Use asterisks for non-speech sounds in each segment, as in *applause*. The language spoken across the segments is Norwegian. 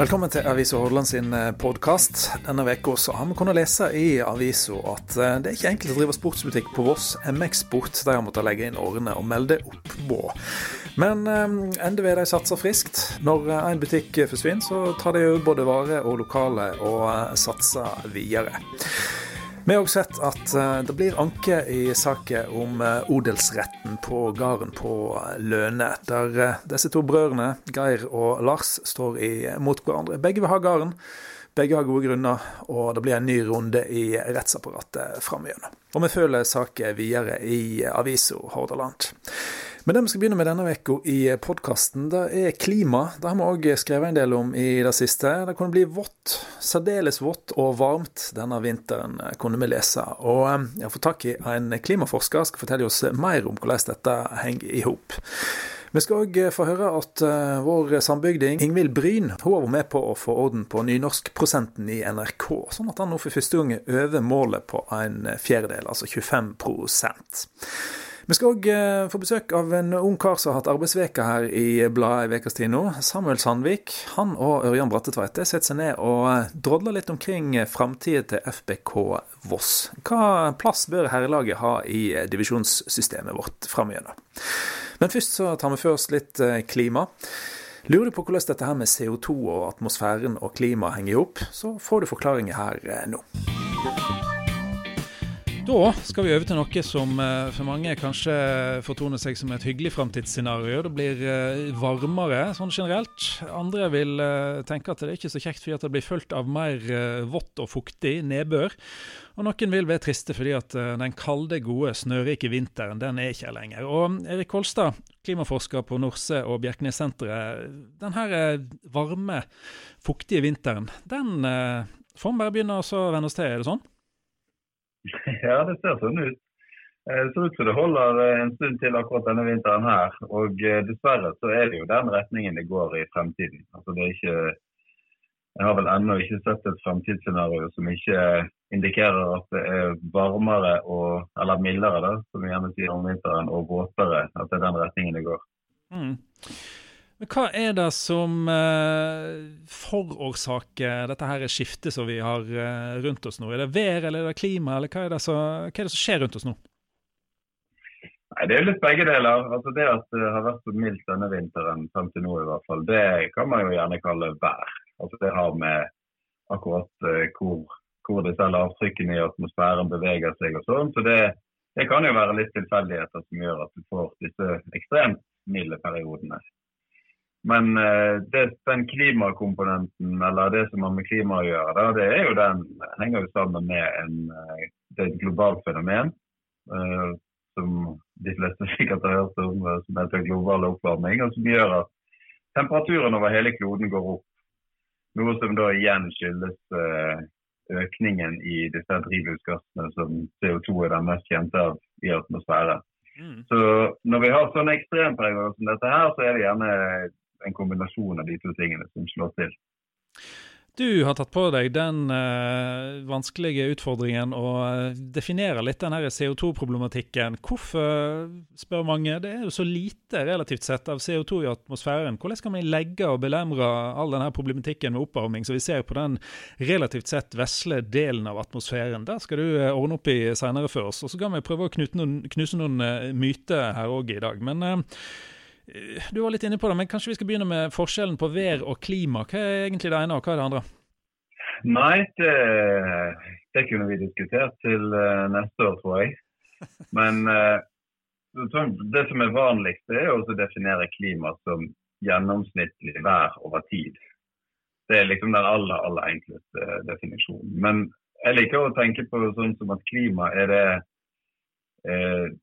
Velkommen til Avisa Hordaland sin eh, podkast. Denne uka har vi kunnet lese i avisa at eh, det er ikke enkelt å drive sportsbutikk på Voss. MX Sport de har måttet legge inn årene og melde opp på. Men eh, NDV de satser friskt. Når en butikk forsvinner, så tar de både vare og lokale og satser videre. Vi har også sett at eh, det blir anke i saken om eh, odelsretten på gården på Løne, der eh, disse to brødrene, Geir og Lars, står imot hverandre. Begge vil ha gården. Begge har gode grunner, og det blir en ny runde i rettsapparatet framover. Og vi følger saken videre i avisa Hordaland. Men det vi skal begynne med denne uka i podkasten, det er klima. Det har vi òg skrevet en del om i det siste. Det kunne bli vått, særdeles vått og varmt denne vinteren, kunne vi lese. Og eh, jeg fått tak i en klimaforsker som skal fortelle oss mer om hvordan dette henger i hop. Vi skal òg få høre at uh, vår sambygding Ingvild Bryn hun har vært med på å få orden på nynorskprosenten i NRK, sånn at han nå for første gang øver målet på en fjerdedel, altså 25 vi skal òg eh, få besøk av en ung kar som har hatt arbeidsveke her i bladet ei ukes tid nå. Samuel Sandvik. Han og Ørjan Brattetveit setter seg ned og eh, drodler litt omkring framtida til FBK Voss. Hva plass bør herrelaget ha i divisjonssystemet vårt framover? Men først så tar vi for oss litt eh, klima. Lurer du på hvordan dette her med CO2 og atmosfæren og klima henger i hop, så får du forklaringer her nå. Da skal vi over til noe som eh, for mange kanskje fortoner seg som et hyggelig framtidsscenario. Det blir eh, varmere sånn generelt. Andre vil eh, tenke at det er ikke så kjekt fordi at det blir fulgt av mer vått og fuktig nedbør. Og noen vil være triste fordi at den kalde, gode, snørike vinteren den er ikke her lenger. Og Erik Kolstad, klimaforsker på Norse og Bjerknessenteret. Denne varme, fuktige vinteren, den får vi bare begynne å venne oss til, er det sånn? *laughs* Ja, det ser sånn ut. Eh, det ser ut som det holder eh, en stund til akkurat denne vinteren her. Og eh, dessverre så er det jo den retningen det går i fremtiden. Altså det er ikke Jeg har vel ennå ikke sett et fremtidsscenario som ikke indikerer at det er varmere og Eller mildere, da, som vi gjerne sier om vinteren, og våtere. At det er den retningen det går. Mm. Men Hva er det som uh, forårsaker dette her skiftet som vi har uh, rundt oss nå? Er det vær eller er det klima, eller hva er det, hva er det som skjer rundt oss nå? Nei, Det er litt begge deler. Altså Det at det har vært så mildt denne vinteren frem til nå, i hvert fall, det kan man jo gjerne kalle vær. Altså Det har med akkurat uh, hvor, hvor disse lavtrykkene i atmosfæren beveger seg og sånn. Så det, det kan jo være litt tilfeldigheter som gjør at du får disse ekstremt milde periodene. Men eh, det, den klimakomponenten, eller det som har med klima å gjøre, det er jo den, henger jo sammen med en, eh, det er et globalt fenomen. Uh, som de fleste *laughs* sikkert har hørt om, som heter global oppvarming. Og som gjør at temperaturen over hele kloden går opp. Noe som da igjen skyldes økningen i disse drivhusgassene som CO2 er den mest kjente av i atmosfæren. Mm. Så når vi har sånne ekstremperioder som dette her, så er det gjerne en kombinasjon av de to tingene som slår til. Du har tatt på deg den uh, vanskelige utfordringen å uh, definere litt den CO2-problematikken. Hvorfor, spør mange, det er jo så lite relativt sett av CO2 i atmosfæren. Hvordan skal man legge og belemre all denne problematikken med oppvarming som vi ser på den relativt sett vesle delen av atmosfæren? Der skal du uh, ordne opp i seinere for oss. Og så kan vi prøve å noen, knuse noen myter her òg i dag. Men du var litt inne på det, men kanskje vi skal begynne med forskjellen på vær og klima. Hva er egentlig det ene, og hva er det andre? Nei, det, det kunne vi diskutert til uh, neste år, tror jeg. Men uh, det som er vanligst, er å definere klima som gjennomsnittlig vær over tid. Det er liksom den aller, aller enkleste uh, definisjonen. Men jeg liker å tenke på sånn som at klima er det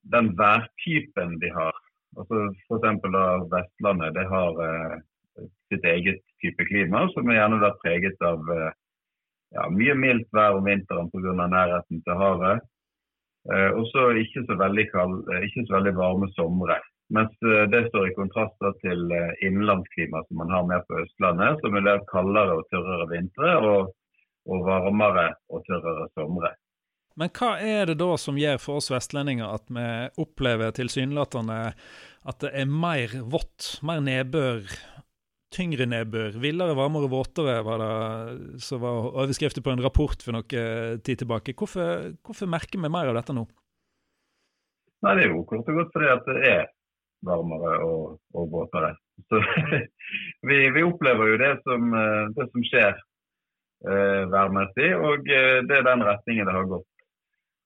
den værtypen vi har Altså F.eks. Vestlandet det har eh, sitt eget type klima, som er gjerne vært preget av eh, ja, mye mildt vær om vinteren pga. nærheten til havet. Eh, og ikke, eh, ikke så veldig varme somre. Mens det står i kontrast til innlandsklima som man har mer på Østlandet, som er kaldere og tørrere vintre og, og varmere og tørrere somre. Men hva er det da som gjør for oss vestlendinger at vi opplever tilsynelatende at det er mer vått, mer nedbør tyngre nedbør, villere, varmere, våtere, var det som var overskriften på en rapport for noe tid tilbake. Hvorfor, hvorfor merker vi mer av dette nå? Nei, Det er jo kort og godt fordi at det er varmere og, og våtere. Så *laughs* vi, vi, opplever jo det som, det som skjer eh, værmessig, og eh, det er den retningen det har gått.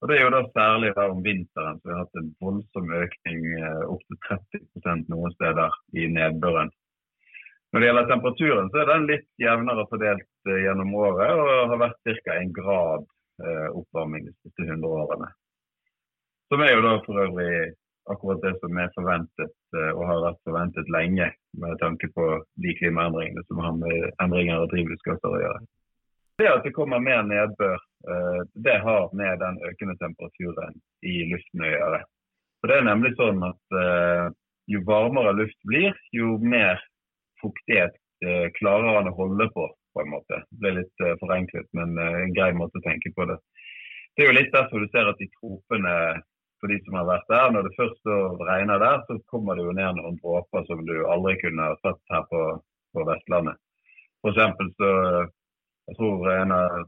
Og Det er jo da særlig der om vinteren så vi har hatt en voldsom økning, eh, opptil 30 noen steder i nedbøren. Når det gjelder temperaturen, så er den litt jevnere fordelt eh, gjennom året og har vært ca. en grad eh, oppvarming de siste 100 årene. Som er jo da for øvrig akkurat det som er forventet og har vært forventet lenge, med tanke på de klimaendringene som har med endringer av drivhusgasser å gjøre. Det at det kommer mer nedbør, det har med den økende temperaturen i luften å gjøre. For det er nemlig sånn at eh, jo varmere luft blir, jo mer fuktighet eh, klarer han å holde på, på en måte. Det blir litt forenklet, men en grei måte å tenke på det. Det er jo litt derfor du ser at i tropene for de som har vært der, når det først regner der, så kommer det jo ned noen dråper som du aldri kunne ha sett her på, på Vestlandet. For så jeg tror en av,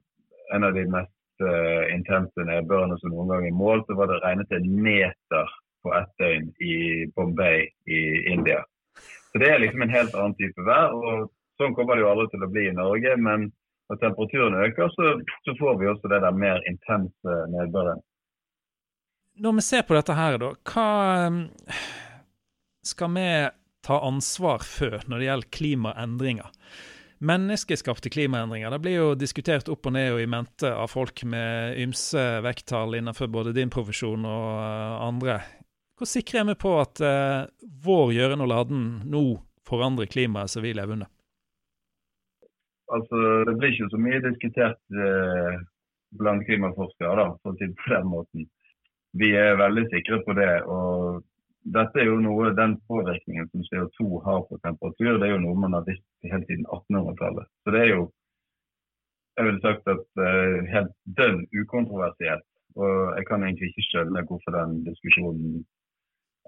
en av de mest uh, intense nedbørene som noen gang er målt, så var det regnet en meter på ett døgn i Bombay i India. Så Det er liksom en helt annen type vær. og Sånn kommer det jo aldri til å bli i Norge. Men når temperaturen øker, så, så får vi også det der mer intense nedbøren. Når vi ser på dette her, da, hva um, skal vi ta ansvar for når det gjelder klimaendringer? Menneskeskapte klimaendringer det blir jo diskutert opp og ned og i mente av folk med ymse vekttall innenfor både din profesjon og uh, andre. Hvor sikre er vi på at uh, vår gjøren og laden nå forandrer klimaet som vi lever under? Altså, Det blir ikke så mye diskutert uh, blant klimaforskere, da, for å si det på den måten. Vi er veldig sikre på det. og dette er jo noe, Den påvirkningen som CO2 har på temperatur, det er jo noe man har visst helt siden 1800-tallet. Så det er jo jeg vil sagt at uh, helt dønn ukontroversielt. Og jeg kan egentlig ikke skjønne hvorfor den diskusjonen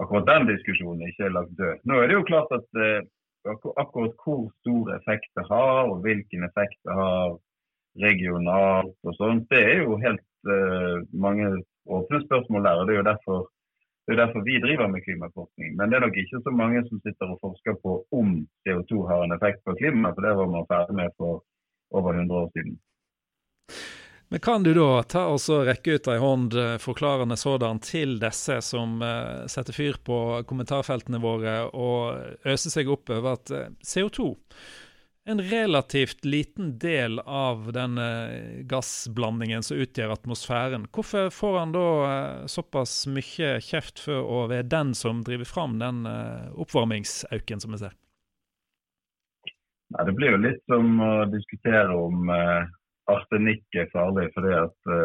akkurat den diskusjonen ikke er lagt død. Nå er det jo klart at uh, akkurat hvor stor effekt det har, og hvilken effekt det har regionalt og sånt, det er jo helt uh, mange åpne spørsmål der. og Det er jo derfor det er derfor vi driver med klimaforskning. Men det er nok ikke så mange som sitter og forsker på om CO2 har en effekt på klimaet, for det var man ferdig med for over 100 år siden. Men kan du da ta og rekke ut ei hånd, eh, forklarende sådan, til disse som uh, setter fyr på kommentarfeltene våre og øser seg opp over at eh, CO2 en relativt liten del av den eh, gassblandingen som utgjør atmosfæren. Hvorfor får han da eh, såpass mye kjeft for å være den som driver fram den eh, oppvarmingsauken som vi ser? Nei, det blir jo litt som å diskutere om uh, arsenikk er farlig, fordi at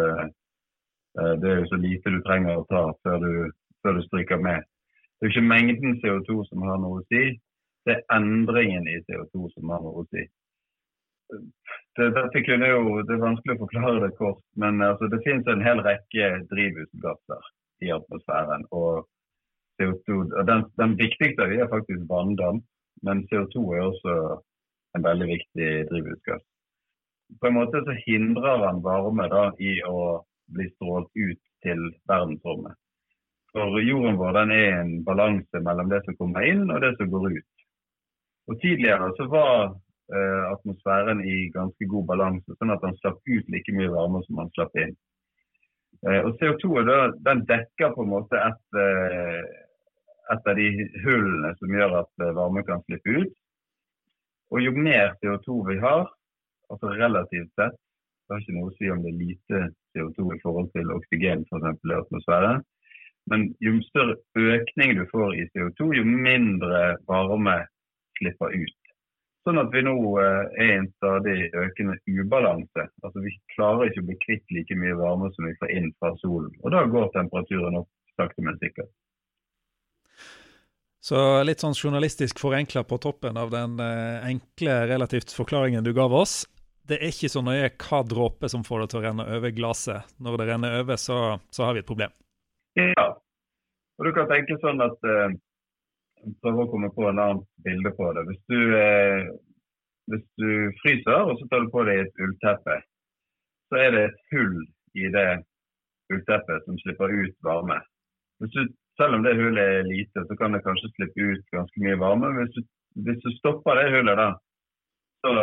det er jo så lite du trenger å ta før du, før du stryker med. Det er jo ikke mengden CO2 som har noe å si, det er endringen i CO2 som har noe å si. Det, dette kunne jo, det er vanskelig å forklare det kort, men altså, det finnes en hel rekke drivhusgasser i atmosfæren. og CO2, og den, den viktigste er faktisk vanndamp, men CO2 er også en veldig viktig drivhusgass. På en måte så hindrer den varme da, i å bli strålt ut til verdensrommet. For jorden vår den er en balanse mellom det som kommer inn og det som går ut. Og Tidligere så var eh, atmosfæren i ganske god balanse, sånn at den slapp ut like mye varme som den slapp inn. Eh, og CO2 da, den dekker på en måte et, eh, et av de hullene som gjør at eh, varme kan slippe ut. Og jo mer CO2 vi har, altså relativt sett, det har ikke noe å si om det er lite CO2 i forhold til oksygen f.eks. i atmosfæren. Men jo større økning du får i CO2, jo mindre varme slipper ut. Sånn at vi nå eh, er i en stadig økende ubalanse. Altså Vi klarer ikke å bli kvitt like mye varme som vi får inn fra solen. Og da går temperaturen opp sakte, men sikkert. Så litt sånn journalistisk forenkla på toppen av den eh, enkle, relativt forklaringen du gav oss. Det er ikke så nøye hva dråpe som får det til å renne over glasset. Når det renner over, så, så har vi et problem. Ja, og du kan tenke sånn at uh, prøve å komme på en annen bilde på det. Hvis du, eh, hvis du fryser og så tar du på deg et ullteppe, så er det et hull i det ullteppet som slipper ut varme. Du, selv om det hullet er lite, så kan det kanskje slippe ut ganske mye varme. Hvis du, hvis du stopper det hullet, da, så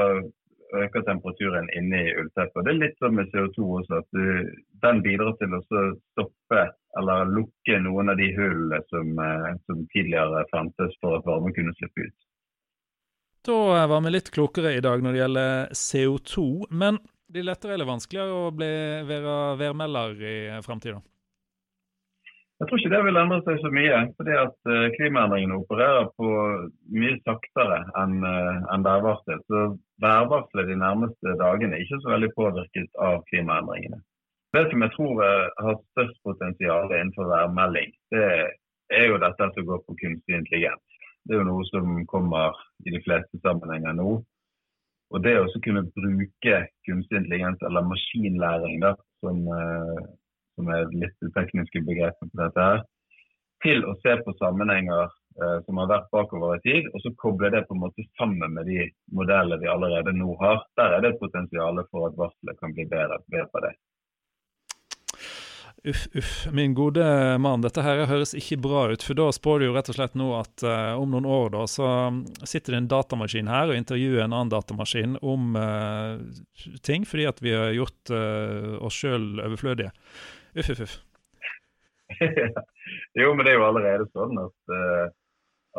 øker temperaturen inni ullteppet. Det er litt som med CO2 også, at du, den bidrar til å stoppe eller lukke noen av de hullene som, eh, som tidligere fantes for at varme kunne slippe ut. Da var vi litt klokere i dag når det gjelder CO2. Men blir det lettere eller vanskeligere å bli, være værmelder i framtida? Jeg tror ikke det vil endre seg så mye. fordi at eh, Klimaendringene opererer på mye saktere enn eh, en værvarsel. Så værvarselet de nærmeste dagene ikke så veldig påvirket av klimaendringene. Det som jeg tror eh, har størst potensial innenfor værmelding, det er jo dette som går på kunstig intelligens. Det er jo noe som kommer i de fleste sammenhenger nå. Og det å kunne bruke kunstig intelligens eller maskinlæring, da, som som er litt det tekniske begrepet på dette her, til å se på sammenhenger eh, som har vært bakover i tid, og så koble det på en måte sammen med de modellene vi allerede nå har. Der er det et potensial for at varselet kan bli bedre ved på det. Uff, uff. Min gode mann, dette her høres ikke bra ut. For da spår du jo rett og slett nå at uh, om noen år da, så sitter det en datamaskin her og intervjuer en annen datamaskin om uh, ting, fordi at vi har gjort uh, oss sjøl overflødige. Uff, uff, uff. *laughs* jo, men det er jo allerede sånn at,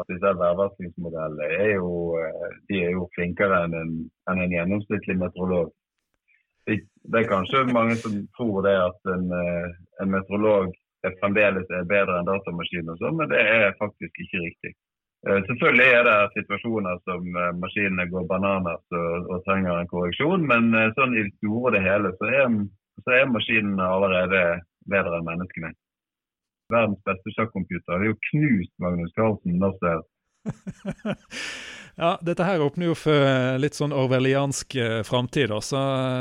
at disse værvarslingsmodellene er jo, uh, de er jo flinkere enn en, enn en gjennomsnittlig meteorolog. Det, det, er kanskje mange som tror det at en, uh, en meteorolog fremdeles er bedre enn datamaskin, sånn, men det er faktisk ikke riktig. Selvfølgelig er det situasjoner som maskinene går bananas og, og trenger en korreksjon, men sånn i det store og det hele så er, så er maskinene allerede bedre enn menneskene. Verdens beste sjakkcomputer. Det er jo knust Magnus Carlsen Nasser. *laughs* ja, dette her åpner jo for litt sånn orwelliansk eh, framtid, så,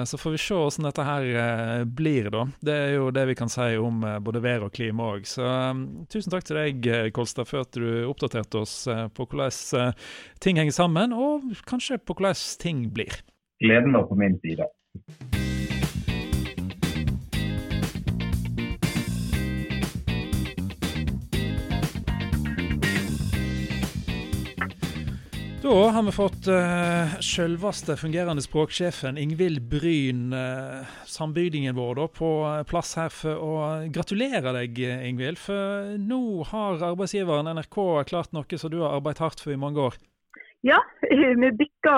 så, får vi se hvordan dette her eh, blir, da. Det er jo det vi kan si om eh, både vær og klima òg. Så um, tusen takk til deg, Kolstad, for at du oppdaterte oss på hvordan ting henger sammen, og kanskje på hvordan ting blir. Gleden var på min side. Da har vi fått uh, selveste fungerende språksjefen Ingvild Bryn, uh, sambygdingen vår, da, på plass her for å gratulere deg, Ingvild. For nå har arbeidsgiveren NRK klart noe som du har arbeidet hardt for i mange år. Ja, *laughs* vi bikka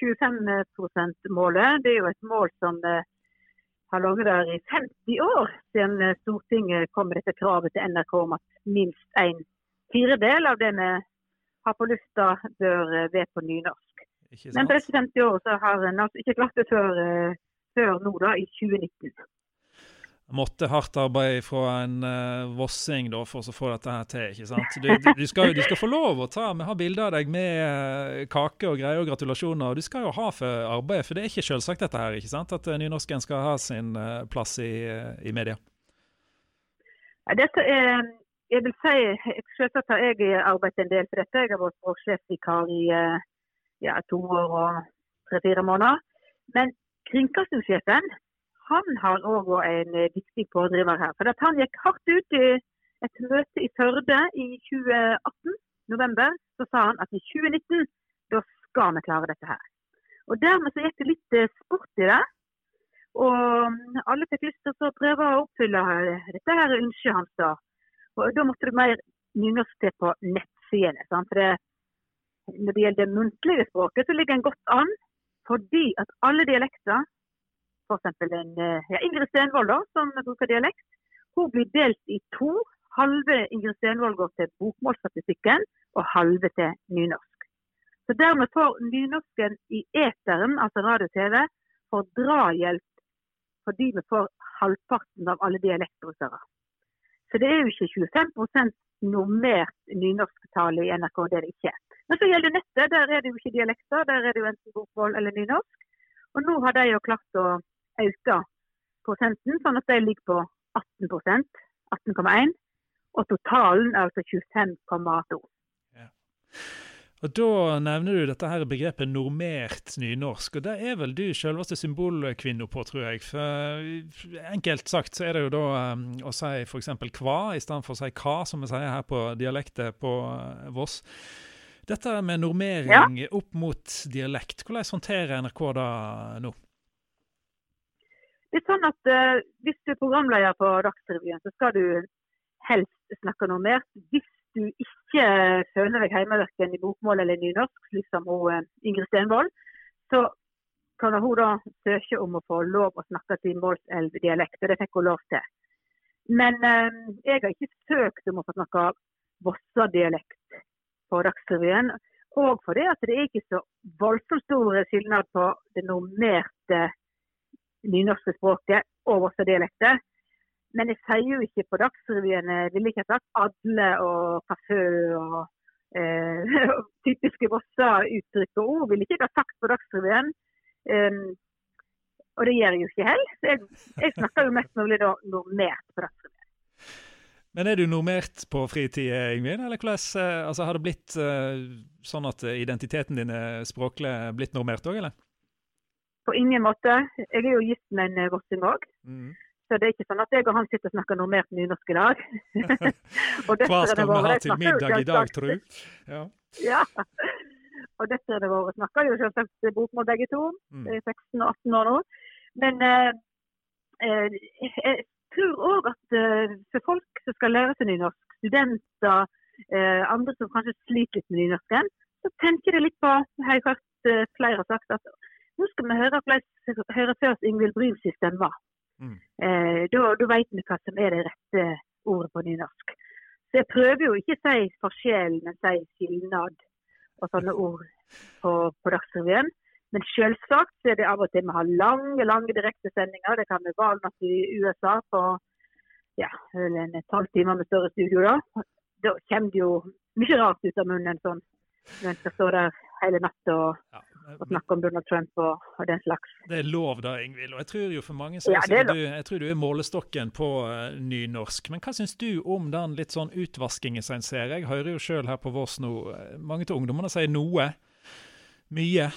25 %-målet. Det er jo et mål som uh, har ligget der i 50 år siden Stortinget kom med dette kravet til NRK om at minst en firedel av det vi har på lufta, bør eh, være på nynorsk. Men disse 50 år så har en altså ikke klart det før, eh, før nå, da, i 2019. Måtte hardt arbeid fra en uh, vossing da, for å få dette her til. ikke sant? Du, du, du, skal, du, skal, få lov å ta Vi har bilder av deg med uh, kake og greier og gratulasjoner. Du skal jo ha for arbeidet, for det er ikke selvsagt dette her, ikke sant? At uh, nynorsken skal ha sin plass i, i media? Dette er jeg vil si, Selvsagt har jeg arbeidet en del for dette. Jeg har vært språksjefvikar i eh, ja, to år og tre-fire måneder. Men kringkastingssjefen han har òg en eh, viktig pådriver her. For Han gikk hardt ut i et møte i Førde i 2018, november. Så sa han at i 2019 da skal vi klare dette her. Og Dermed så gikk det litt eh, sport i det. Og alle fikk lyst til å prøve å oppfylle dette her ønsket hans. da. Og Da måtte du mer nynorsk til på nettsidene. For det, når det gjelder det muntlige språket, så ligger en godt an. Fordi at alle dialekter, f.eks. Eh, ja, Ingrid Stenvold, da, som bruker dialekt, hun blir delt i to. Halve Ingrid Stenvold går til bokmålsstatistikken, og halve til nynorsk. Så Dermed får nynorsken i eteren, altså radio-TV, for drahjelp fordi vi får halvparten av alle dialektbrukere. Så det er jo ikke 25 normert nynorsktale i NRK, det er det ikke. Men så gjelder nettet, der er det jo ikke dialekter, der er det jo enten bokmål eller nynorsk. Og nå har de jo klart å øke prosenten, sånn at de ligger på 18% 18,1 og totalen er altså 25,2. Og Da nevner du dette her begrepet normert nynorsk, og det er vel du selveste symbolkvinna på, tror jeg. For Enkelt sagt så er det jo da um, å si f.eks. hva i stedet for å si hva, som vi sier her på dialektet på uh, Voss. Dette med normering ja. opp mot dialekt, hvordan håndterer NRK det nå? Det er sånn at uh, Hvis du er programleder på Dagsrevyen, så skal du helst snakke normert. Hvis du ikke føler deg hjemme verken i bokmål eller nynorsk, slik som hun, eh, Ingrid Stenvold, så kan hun da søke om å få lov å snakke sin Målselv-dialekt, det fikk hun lov til. Men eh, jeg har ikke søkt om å få snakke Vossa-dialekt på Dagsrevyen. Og fordi at det er ikke så voldsomt stor skillnad på det normerte nynorske språket og Vossa-dialekter. Men jeg sier jo ikke på Dagsrevyen Jeg ville ikke ha sagt Adle og kafé og eh, *laughs* typiske Vossa-uttrykk og ord. Ville ikke ha sagt på Dagsrevyen. Um, og det gjør jeg jo ikke heller. Jeg, jeg snakker jo mest mulig normert på Dagsrevyen. Men er du normert på fritid, Ingvild? Eller hvordan, eh, altså, har det blitt uh, sånn at identiteten din er språklig blitt normert òg, eller? På ingen måte. Jeg er jo gift med en vossing òg. Mm. Så det er ikke sånn at jeg og han sitter og snakker normert nynorsk i dag. *laughs* Hva skal vi ha til middag i dag, tru? Ja. ja. Og dette det våre snakker jo selvsagt bokmål begge to. Mm. 16 og 18 år nå. Men eh, eh, jeg tror òg at eh, for folk som skal lære seg nynorsk, studenter, eh, andre som kanskje sliter litt med nynorsken, så tenker jeg litt på, jeg har hørt eh, flere har sagt, at nå skal vi høre, høre før Ingvild Bryns stemme. Mm. Eh, da, da vet vi hva som er det rette ordet på nynorsk. Så jeg prøver jo ikke å si forskjell, men si skilnad og sånne *laughs* ord på, på Dagsrevyen. Men selvsagt er det av og til vi har lange lange direktesendinger. Det kan være valnatt i USA på ja, en tolv timer med større studio. Da Da kommer det jo mye rart ut av munnen sånn. Når en skal stå der hele natta og ja og snakke om Donald Trump og, og, den slags. Det er lov da, Ingvild. Og jeg tror jo for mange så ja, er du, jeg tror du er målestokken på uh, nynorsk. Men hva syns du om den litt sånn utvaskingen som en ser? Jeg hører jo sjøl her på Vårs nå, eh, mange av ungdommene sier noe. Mye.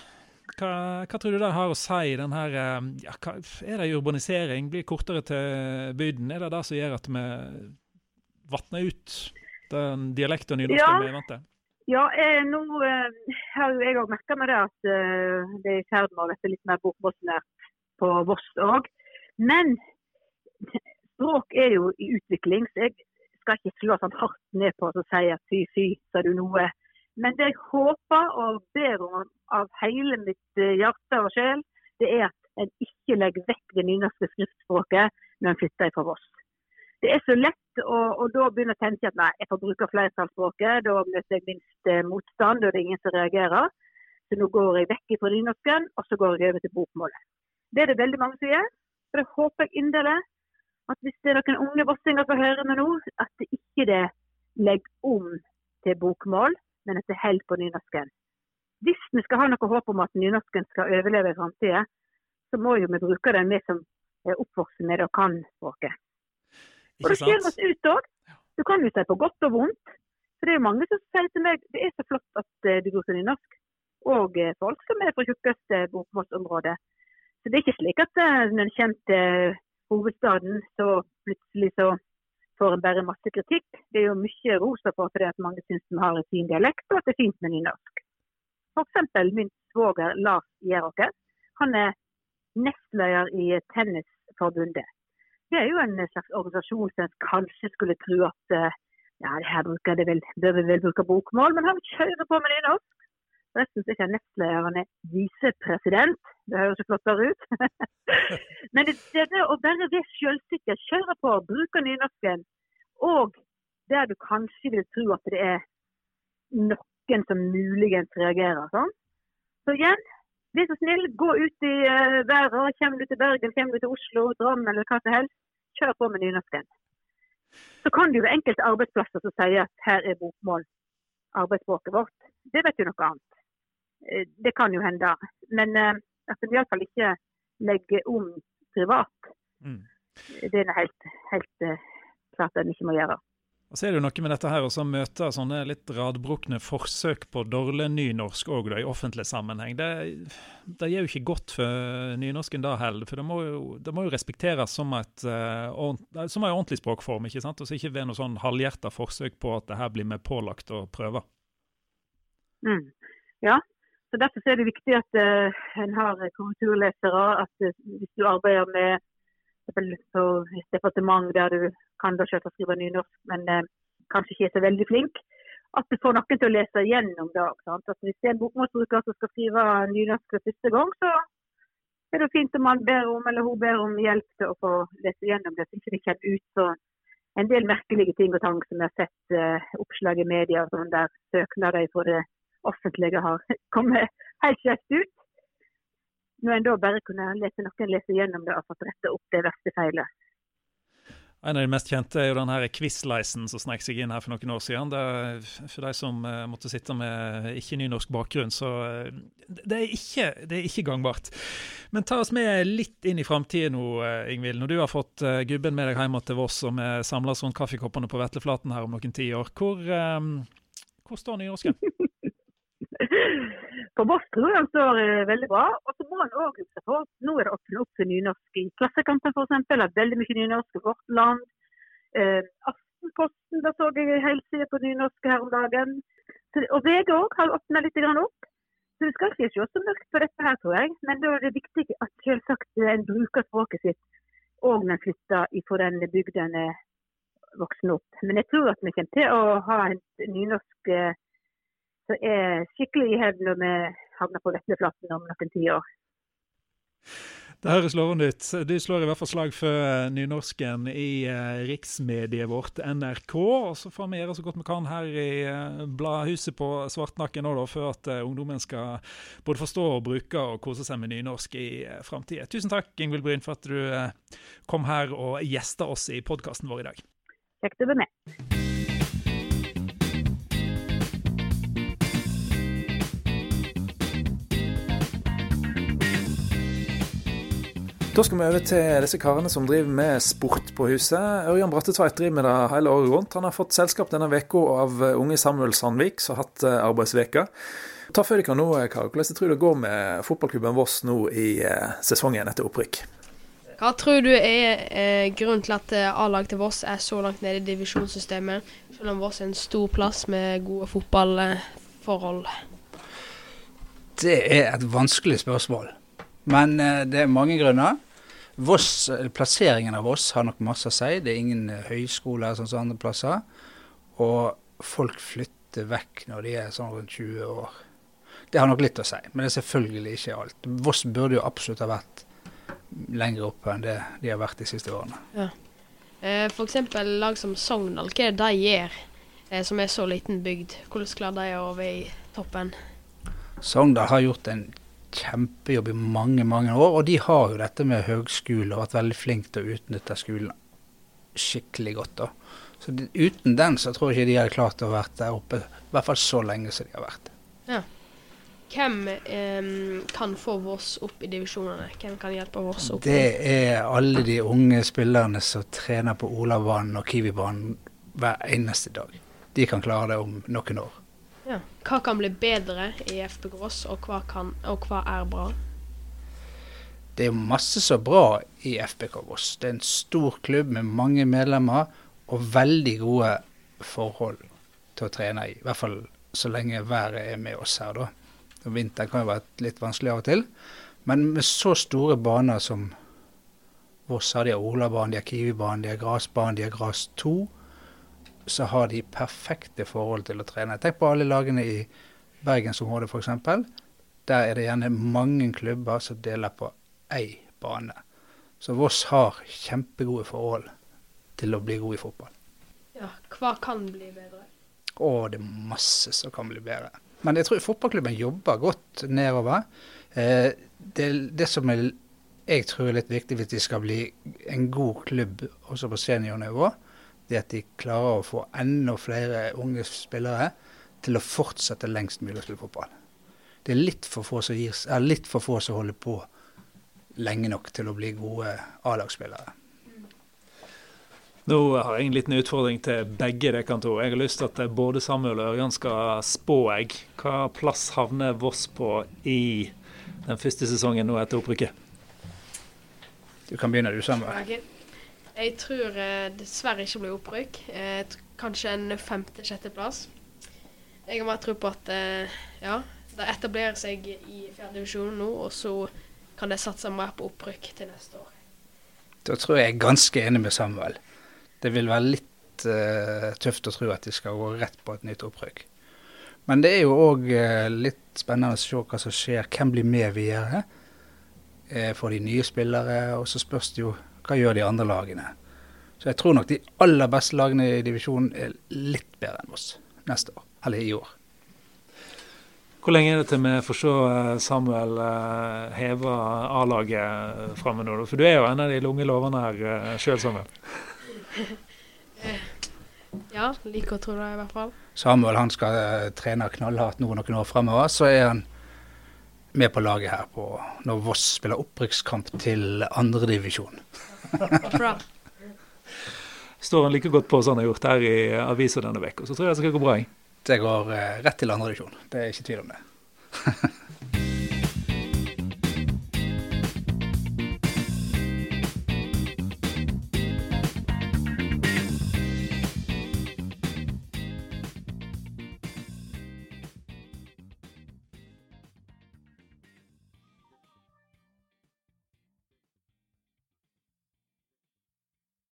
Hva, hva, tror du det har å si, den her eh, ja, hva, Er det urbanisering? Blir kortere til bygden? Er det det som gjør at vi vatner ut den dialekten nynorsken ja. vi er vant til? Ja, jeg, nå eh, har jo jeg òg merka meg det at eh, det er i ferd med å bli litt mer bokmålsnært på Voss òg. Men språk er jo i utvikling, så jeg skal ikke slå sånn hardt ned på å si at fy, fy, sa du noe. Men det jeg håper og ber om av hele mitt uh, hjerte og sjel, det er at en ikke legger vekk det nynorske skriftspråket når en flytter fra Voss det er så lett å, da begynne å tenke at nei, jeg får bruke flertallsspråket. Da møter jeg minst eh, motstand, og det er ingen som reagerer. Så nå går jeg vekk fra nynorsken, og så går jeg over til bokmålet. Det er det veldig mange som gjør. Så det håper jeg inderlig at hvis det er noen unge vossinger som hører meg nå, at det ikke det legger om til bokmål, men at det holder på nynorsken. Hvis vi skal ha noe håp om at nynorsken skal overleve i framtida, så må jo vi bruke den vi som er oppvokst med og kan språket. Og det skjer oss ut òg. Du kan jo si på godt og vondt. For det er jo mange som sier til meg det er så flott at du du bruker nynorsk. Og uh, folk som er fra tjukkeste bokmålsområdet. Så det er ikke slik at når en kommer til hovedstaden, så plutselig så får en bare masse kritikk. Det er jo mye rosa for det at mange syns vi har en fin dialekt, og at det er fint med nynorsk. F.eks. min svoger Lars Gjeråker. Han er nestleder i Tennisforbundet. Det er jo en slags organisasjon som kanskje skulle tro at eh, ja, det her bruker det vel, bør vi vel bruke bokmål, men han kjører på med nynorsk. Forresten så er ikke nestlederen visepresident. Det høres jo flottere ut. *laughs* men det, det å være ved selvsikker, kjøre på, bruke nynorsken, og der du kanskje vil tro at det er noen som muligens reagerer sånn. Så igjen, Vær så snill, gå ut i uh, været. Kommer du til Bergen, kommer du til Oslo, Drammen eller hva som helst, kjør på med nynorsken. Så kan du være enkelte arbeidsplasser som sier at her er bokmål arbeidsspråket vårt. Det vet jo noe annet. Uh, det kan jo hende. Men uh, at en iallfall ikke legger om privat, mm. det er helt, helt klart en ikke må gjøre. Og så er det jo noe med dette her å møte sånne litt radbrukne forsøk på dårlig nynorsk òg i offentlig sammenheng. Det, det gjør jo ikke godt for nynorsken da heller. For det må jo, det må jo respekteres som, et, uh, som en ordentlig språkform, ikke sant? Og så ikke ved noe sånn halvhjerta forsøk på at det her blir med pålagt å prøve. Mm. Ja, så derfor er det viktig at uh, en har korrekturlesere. At uh, hvis du arbeider med på et departement der du kan da selv skrive nynorsk, men eh, kanskje ikke er så veldig flink. At du får noen til å lese gjennom det. Altså, hvis det er en bokmålsbruker som skal skrive nynorsk for første gang, så er det fint om man ber om, eller hun ber om hjelp til å få lese gjennom det, så ikke det kommer ut så en del merkelige ting og tang som vi har sett eh, oppslag i media sånn der søknader fra det offentlige har *laughs* kommet helt kjekt ut. Når en da bare kunne lese noen lese gjennom det og fått retta opp det verste feilet. En av de mest kjente er jo den Quiz-leisen som snek seg inn her for noen år siden. Er, for de som uh, måtte sitte med ikke-nynorsk bakgrunn, så uh, det, er ikke, det, er ikke, gangbart. Men ta oss med litt inn i framtida nå, uh, Ingvild. Når du har fått gubben med deg hjem til Voss, og vi samles rundt kaffekoppene på Vetleflaten her om noen tiår, hvor, hvor står nynorsken? *laughs* På Voss tror jeg han står veldig bra. Og så må han òg huske på nå er det åpnet opp for nynorsk i Klassekampen f.eks. Veldig mye nynorsk i Vårt Land. Eh, Aftenposten, da så jeg helside på nynorsk her om dagen. Og VG òg har åpna litt opp. Så vi skal ikke se så mørkt på dette her, tror jeg. Men da er det viktig at selvsagt en bruker språket sitt òg når en flytter fra den bygda en er voksen opp. Men jeg tror at vi kommer til å ha en nynorsk som er skikkelig i hevd når vi havner på Vetleflaten om noen tiår. Det høres lovende ut. Du slår i hvert fall slag for eh, nynorsken i eh, riksmediet vårt NRK. Og så får vi gjøre så godt vi kan her i eh, Bladhuset på Svartnakken òg, for at ungdommen skal både forstå og bruke og kose seg med nynorsk i framtida. Tusen takk Ingvild Bryn, for at du kom her og gjesta oss i podkasten vår i dag. Kjekt å være med. Da skal vi over til disse karene som driver med sport på huset. Ørjan Brattetveit driver med det hele året rundt. Han har fått selskap denne uka av unge Samuel Sandvik, som har hatt eh, arbeidsveka. Ta for dere nå, Kar. Hvordan tror du det går med fotballklubben Voss nå i eh, sesongen etter opprykk? Hva tror du er eh, grunnen til at eh, A-laget til Voss er så langt nede i divisjonssystemet, selv om Voss er en stor plass med gode fotballforhold? Det er et vanskelig spørsmål. Men eh, det er mange grunner. Voss, plasseringen av Voss har nok masse å si. Det er ingen høyskole høyskoler sånn som andre plasser. Og folk flytter vekk når de er sånn rundt 20 år. Det har nok litt å si, men det er selvfølgelig ikke alt. Voss burde jo absolutt ha vært lenger oppe enn det de har vært de siste årene. Ja. Eh, F.eks. lag som Sogndal, hva er det de gjør eh, som er så liten bygd? Hvordan klarer de å være i toppen? Sogndal har gjort en kjempejobb i mange, mange år. Og de har jo dette med høgskole og vært veldig flinke til å utnytte skolen skikkelig godt. da. Så de, uten den så tror jeg ikke de hadde klart å være der oppe, i hvert fall så lenge som de har vært. Ja. Hvem eh, kan få Voss opp i divisjonene? Hvem kan hjelpe Voss opp? Det er alle de unge spillerne som trener på Olabanen og Kiwi-banen hver eneste dag. De kan klare det om noen år. Hva kan bli bedre i FB Gross, og hva, kan, og hva er bra? Det er masse så bra i FBK Voss. Det er en stor klubb med mange medlemmer og veldig gode forhold til å trene i. I hvert fall så lenge været er med oss her, da. Og vinteren kan jo være litt vanskelig av og til. Men med så store baner som Voss har, de har Olabanen, de har Kiwibanen, de har grasbanen, de har Gras 2 så har de perfekte forhold til å trene. Tenk på alle lagene i bergensområdet f.eks. Der er det gjerne mange klubber som deler på én bane. Så Voss har kjempegode forhold til å bli god i fotball. Ja, Hva kan bli bedre? Å, det er masse som kan bli bedre. Men jeg tror fotballklubben jobber godt nedover. Eh, det, det, som er, jeg tror er litt viktig hvis de skal bli en god klubb også på seniornivå, det at de klarer å få enda flere unge spillere til å fortsette lengst mulig å spille fotball. Det er litt for få som, gir, er litt for få som holder på lenge nok til å bli gode A-lagsspillere. Nå har jeg en liten utfordring til begge dere to. Jeg har lyst til at både Samuel og Ørjan skal spå jeg. Hva plass havner Voss på i den første sesongen nå etter opprykket? Du kan begynne du, Samuel. Ok. Jeg tror eh, dessverre ikke blir opprykk. Eh, kanskje en femte-sjetteplass. Jeg har mer tro på at eh, ja, det etablerer seg i fjerdedivisjon nå, og så kan det satse mer på opprykk til neste år. Da tror jeg jeg er ganske enig med Samuel. Det vil være litt eh, tøft å tro at de skal gå rett på et nytt opprykk. Men det er jo òg litt spennende å se hva som skjer. Hvem blir med videre? Eh, får de nye spillere? Og så spørs det jo hva gjør de andre lagene. Så jeg tror nok de aller beste lagene i divisjonen er litt bedre enn oss neste år. Eller i år. Hvor lenge er det til vi får se eh, Samuel eh, heve A-laget framme nå? For du er jo en av de lunge lovene her sjøl, Samuel. *laughs* Ja, liker å tro det i hvert fall. Samuel han skal eh, trene knallhardt nå noen år framover. Så er han med på laget her på, når Voss spiller opprykkskamp til andredivisjon. Bra. Står han like godt på som han har gjort her i avisa denne uka, så tror jeg det skal gå bra. jeg. Det går eh, rett til andredivisjon. Det er ikke tvil om det. *laughs*